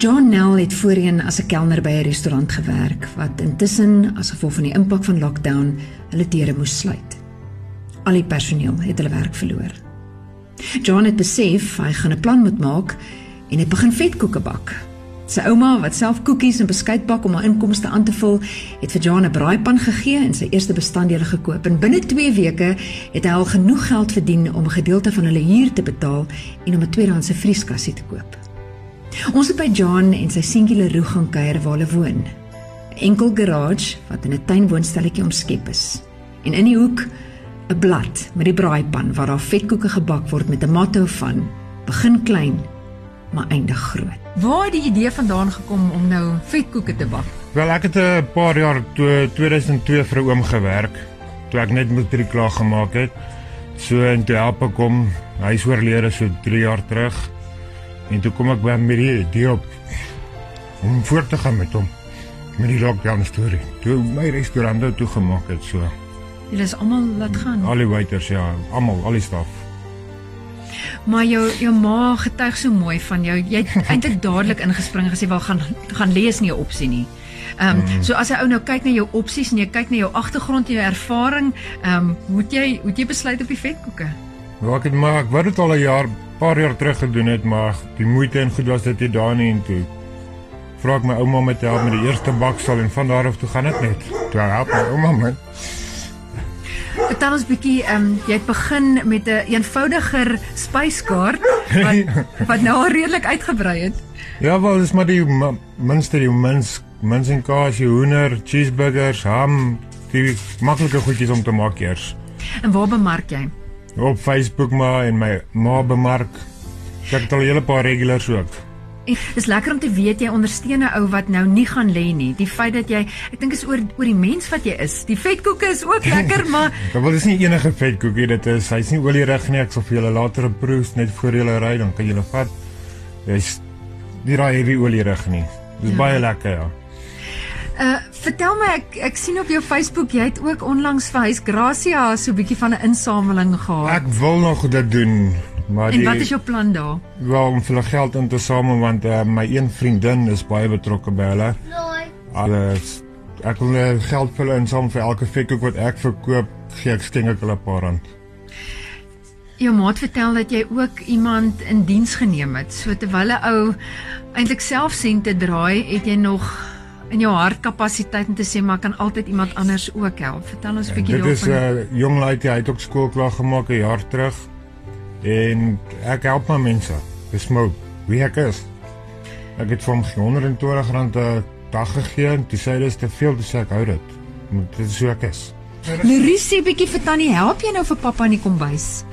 John Nell het voorheen as 'n kelner by 'n restaurant gewerk wat intussen as gevolg van die impak van lockdown hulle deure moes sluit. Al die personeel het hulle werk verloor. John het besef hy gaan 'n plan moet maak en het begin vetkoeke bak. Sy ouma wat self koekies en beskuit bak om haar inkomste aan te vul, het vir John 'n braaipan gegee en sy eerste bestanddele gekoop en binne 2 weke het hy al genoeg geld verdien om 'n gedeelte van hulle huur te betaal en om 'n tweedehandse vrieskassie te koop. Ons het by John en sy seentjie Leroux gaan kuier waar hulle woon. 'n Enkel garage wat in 'n tuinwoonstelletjie omskep is. En in die hoek 'n blad met die braaipan waar daar vetkoeke gebak word met 'n motto van begin klein maar eindig groot. Waar het die idee vandaan gekom om nou vetkoeke te bak? Wel, ek het 'n paar jaar toe 2002 vir 'n oom gewerk toe ek net matriek klaar gemaak het. So en toe help ek hom. Hy is oorlede so 3 jaar terug. En toe kom ek by met die idee op om voort te gaan met hom met die lockdown storie. Toe my restaurant toe gemaak het so. Julle is almal laat gaan. Al die waiters ja, almal, al die staf. Maar jou jou ma getuig so mooi van jou. Jy het eintlik dadelik ingespring en gesê wel gaan gaan lees nie 'n opsie nie. Ehm um, mm. so as 'n ou nou kyk na jou opsies en jy kyk na jou agtergrond en jou ervaring, ehm um, moet jy moet jy besluit op die vetkoeke. Ja, ek het maar ek wou dit al 'n jaar, paar jaar terug gedoen het, maar die moeite en goed was dit nie daar nie en toe vra ek my ouma om te help met die eerste baksel en van daar af toe gaan dit net. Toe help my ouma my. Vertel ons bietjie, ehm um, jy het begin met 'n een eenvoudiger spyskaart wat wat nou al redelik uitgebrei het. Ja, wel, dis maar die minste die mins, mins en kaas, hoender, cheeseburgers, ham, die maklike goedjies om te maak eers. En waar bemark jy? Op Facebook maar en my ma bemark. Ek het al 'n hele paar regulars ook. Dis lekker om te weet jy ondersteun 'n ou wat nou nie gaan lê nie. Die feit dat jy, ek dink is oor oor die mens wat jy is. Die vetkoeke is ook lekker, maar Dit wil is nie enige vetkoekie, dit is hy's nie olierig nie. Ek sal vir julle later 'n proef net voor julle ry, dan kan julle vat. Hy's nie raai heavy olierig nie. Dis ja. baie lekker, ja. Uh vertel my ek ek sien op jou Facebook jy het ook onlangs vir Huis Gracia so 'n bietjie van 'n insameling gehad. Ek wil nog dit doen. Maar die, En wat is jou plan daar? Wel om vir geld in te samel want uh, my een vriendin is baie betrokke by hulle. Alles ek wil uh, geld vir hulle insamel vir elke vetkoek wat ek verkoop, gee ek skenk hulle 'n paar rand. Jou maat vertel dat jy ook iemand in diens geneem het. So terwyl 'n ou eintlik self sente draai, het jy nog in jou hartkapasiteit om te sê maar kan altyd iemand anders ook help. Vertel ons 'n bietjie daarvan. Dit is 'n uh, jong laaitjie, hy het ook skool klaar gemaak 'n jaar terug en ek help my mense. Dis my wie ek is. Ek het vir hom 120 rand 'n dag gegee en toe sê hy dis te veel, dis ek hou dit. Moet dit so ek is. Larisie bietjie vir tannie, help jy nou vir pappa in die kombuis?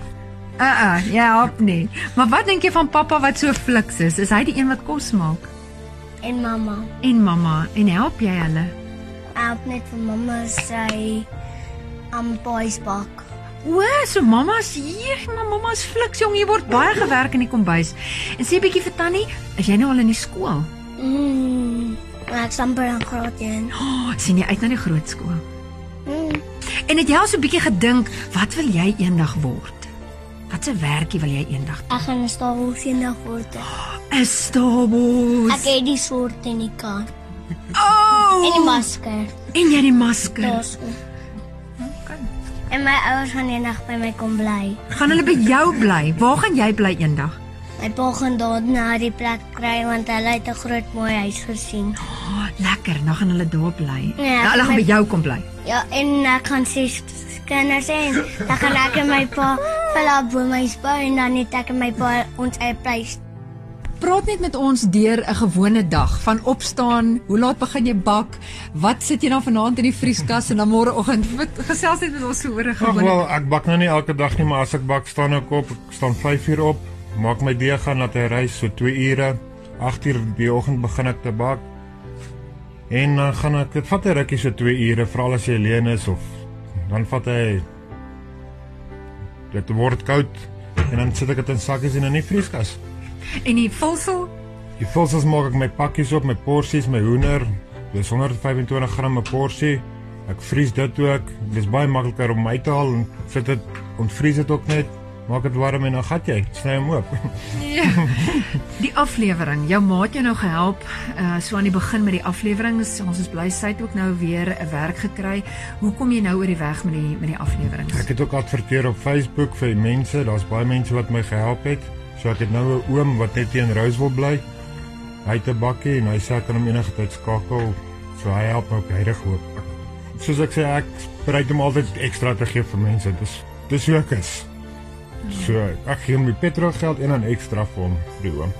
Uh uh, ja, help nie. Maar wat dink jy van pappa wat so fliks is? Is hy die een wat kos maak? En mamma. En mamma, en help jy hulle? Help net vir mamma sy am boys bak. O, so mamma's hier, maar mamma's fliks jong, hier word baie gewerk in die kombuis. En sê 'n bietjie vir Tannie, is jy nou al in die skool? Mm. Ek samper aan graad 1. Oh, sien jy uit na die groot skool? Mm. En het jy al so 'n bietjie gedink, wat wil jy eendag word? Wat 'n werkie wil jy eendag? Ek gaan 'n stawels eendag word. 'n Stawels. Ek het die soort in die kaart. Oh! En die masker. En jy die masker. Daar's En my ouers gaan eendag by my kom bly. Gaan hulle by jou bly? Waar gaan jy bly eendag? My pa gaan daar na die plek kry want hulle het 'n groot mooi huis gesien. Oh, lekker, nou gaan hulle daar bly. Ja, nou, hulle gaan my... by jou kom bly. Ja, en ek gaan sê kinders en dan gaan ek en my pa by my spa en dan net ek en my pa ons eie pleis Praat net met ons deur 'n gewone dag. Van opstaan, hoe laat begin jy bak? Wat sit jy dan vanaand in die vrieskas en dan môreoggend gesels net met ons oor 'n gewone. Wel, ek bak nou nie elke dag nie, maar as ek bak, staan ek op, ek staan 5 uur op, maak my deeg gaan laat hy ry so 2 ure. 8 uur die oggend begin ek te bak. En dan gaan ek dit vat 'n rukkie so 2 ure, veral as jy alleen is of dan vat hy dit word koud en dan sit ek dit in sakkies en in die vrieskas. En die vulsel? Die vulsels maak ek my pakkies op, my porsies, my hoender. Dis 125 gram 'n porsie. Ek vries dit ook. Dis baie makliker om uit te haal en sit dit ontvries dit ook net maak dit warm en dan gat jy, sny hom oop. Ja. Die aflewering. Jou ma het jou nou gehelp uh so aan die begin met die afleweringe. Ons is bly sy het ook nou weer 'n werk gekry. Hoe kom jy nou oor die weg met die met die afleweringe? Ek het ook adverteer op Facebook vir mense. Daar's baie mense wat my gehelp het. So ek het nou 'n oom wat net teen Roseville bly. Hy het 'n bakkie en hy sê ek kan hom enige tyd skakel. So hy help my op regtig hoop. Soos ek sê ek bereid om altyd ekstra te gee vir mense. Dis dis hoe ek is. So ek gee hom die petrolgeld en dan ekstra vir hom vir die oom.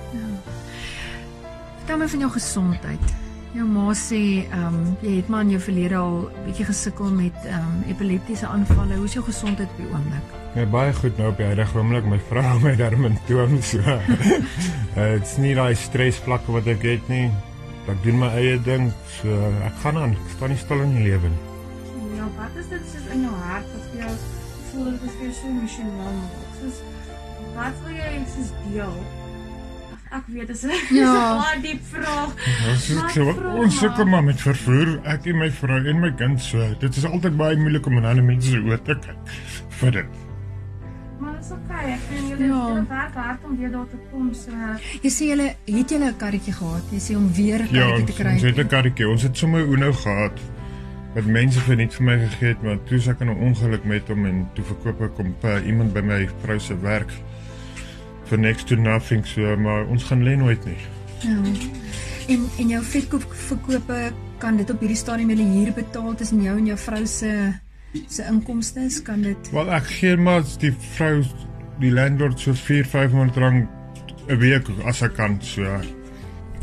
Vertel my van jou gesondheid. Jou ma sê, ehm, um, jy het maar in jou verlede al bietjie gesukkel met ehm um, epileptiese aanvalle. Hoe is jou gesondheid op die oomblik? Ja, baie goed nou op die huidige oomblik. My vrou hou my darm in toom so. Dit's nie daai stresvlakke wat ek het nie. Ek doen my eie ding. So ek gaan aan. Ek staan nie stil in die lewe nie. Ja, wat is dit soos in jou hart of jy voel dit is vir jou so emosioneel? Soos wat wil jy soos deel? Ek weet dit is 'n Ja. baie diep vraag. Ons Maar so ons maar. sukkel maar met vervoer. Ek en my vrou en my kind so. Dit is altyd baie moeilik om aan ander mense se oë te kyk. Vir dit. Maar dit is okay. Ek vind julle Ja. julle werk hard om weer daar te kom. So Jy sê julle het julle 'n karretjie gehad. Jy sê om weer 'n Ja, karretjie ons, te kry. ons het 'n karretjie. Ons het sommer Uno gehad wat mense vir net vir my gegee het, maar toe se ek in 'n ongeluk met hom en toe verkoop ek hom by iemand by my vrou se werk vir next to nothing so, maar ons gaan lê nooit nie. Ja. En en jou vetkoop verkope kan dit op hierdie stadium julle huur betaal tussen jou en jou vrou se se inkomste? Kan dit Wel ek gee maar die vrou die landlord so 4 500 rand 'n week as ek kan so.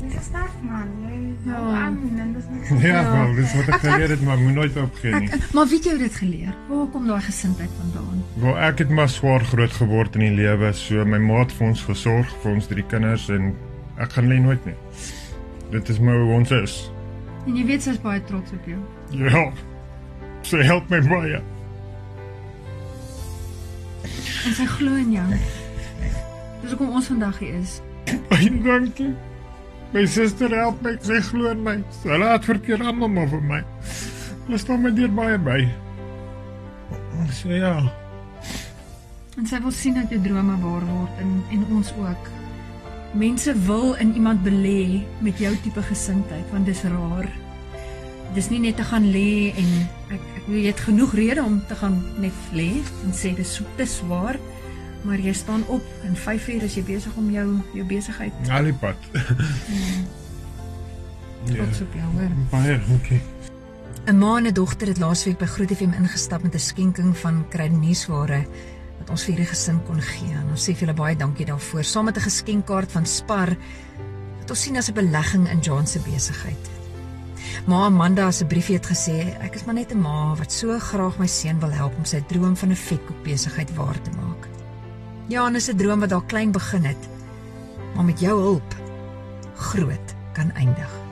Dis sterk man. Jy Ja. ja. aan en dis net Ja, wel, dis wat ek geleer het, maar moet nooit opgee nie. Ek, maar wie het jou dit geleer? Waar kom daai gesindheid vandaan? Wel ek het maar swaar groot geword in die lewe, so my ma het vir ons gesorg vir ons drie kinders en ek gaan lê nooit nie. Dit is maar hoe ons is. En jy weet sy's baie trots op jou. Ja. Sy help my baie. En sy glo in jou. Dis hoekom ons vandag hier is. Baie dankie. My suster help my, sy glo in my. Sy laat verkeer almal maar vir my. Hulle staan my deur baie by. So ja. En sy wil sien dat jou drome waar word en en ons ook. Mense wil in iemand belê met jou tipe gesindheid want dis rar. Dis nie net te gaan lê en ek ek weet genoeg rede om te gaan net lê en sê dis so te swaar. Maar jy staan op en 5 uur is jy besig om jou jou besigheid Alipad. ja. trots op jou hoor. Baie dankie. 'n Ma en 'n dogter het laasweek by Groot FM ingestap met 'n skenking van kruideniersware wat ons vir hierdie gesin kon gee. En ons sê vir julle baie dankie daarvoor, saam met 'n geskenkkaart van Spar wat ons sien as 'n belegging in John se besigheid. Ma Amanda se briefie het gesê, ek is maar net 'n ma wat so graag my seun wil help om sy droom van 'n vetkoek besigheid waar te maak. Ja, en dis 'n droom wat daar klein begin het, maar met jou hulp groot kan eindig.